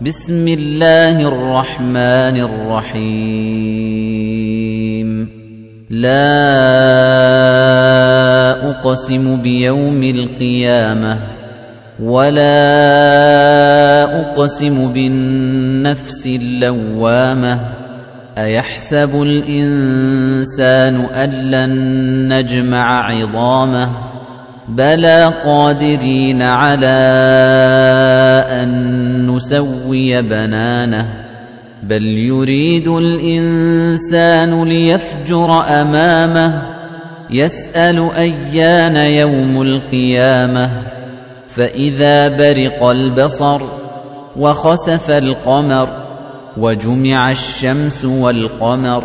بسم الله الرحمن الرحيم. لا أقسم بيوم القيامة ولا أقسم بالنفس اللوامة. أيحسب الإنسان أن لن نجمع عظامه؟ بلى قادرين على ان نسوي بنانه بل يريد الإنسان ليفجر أمامه يسأل أيان يوم القيامة فإذا برق البصر وخسف القمر وجمع الشمس والقمر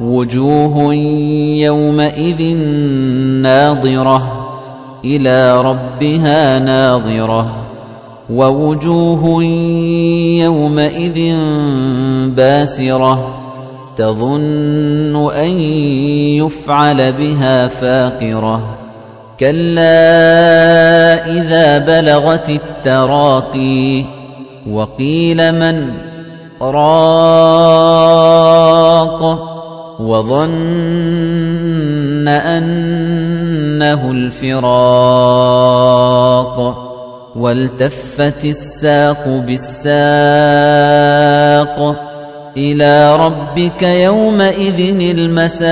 وُجُوهٌ يَوْمَئِذٍ نَاضِرَةٌ إِلَى رَبِّهَا نَاظِرَةٌ وَوُجُوهٌ يَوْمَئِذٍ بَاسِرَةٌ تَظُنُّ أَن يُفْعَلَ بِهَا فَاقِرَةٌ كَلَّا إِذَا بَلَغَتِ التَّرَاقِيَ وَقِيلَ مَنْ رَاقٍ وَظَنَّ أَنَّهُ الْفِرَاقُ وَالْتَفَّتِ السَّاقُ بِالسَّاقِ إِلَى رَبِّكَ يَوْمَئِذٍ الْمَسَاقُ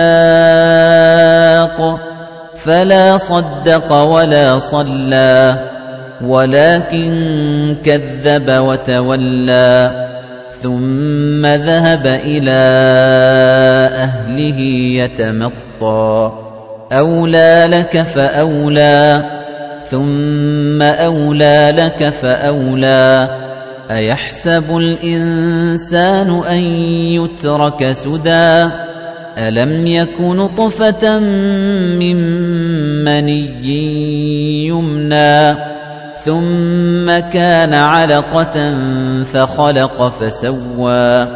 فَلَا صَدَّقَ وَلَا صَلَّى وَلَكِن كَذَّبَ وَتَوَلَّى ثُمَّ ذَهَبَ إِلَى أَهْلِهِ يَتَمَطَّىٰ. أَوْلَىٰ لَكَ فَأَوْلَىٰ ثُمَّ أَوْلَىٰ لَكَ فَأَوْلَىٰ. أَيَحْسَبُ الْإِنسَانُ أَن يُتْرَكَ سُدًى؟ أَلَمْ يَكُ نُطْفَةً مِّن مَّنِيٍّ يُمْنَىٰ؟ ثُمَّ كَانَ عَلَقَةً فَخَلَقَ فَسَوَّىٰ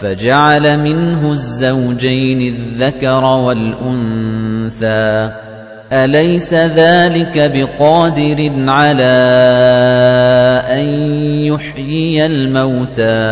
فَجَعَلَ مِنْهُ الزَّوْجَيْنِ الذَّكَرَ وَالْأُنثَىٰ. أَلَيْسَ ذَلِكَ بِقَادِرٍ عَلَىٰ أَن يُحْيِيَ الْمَوْتَىٰ؟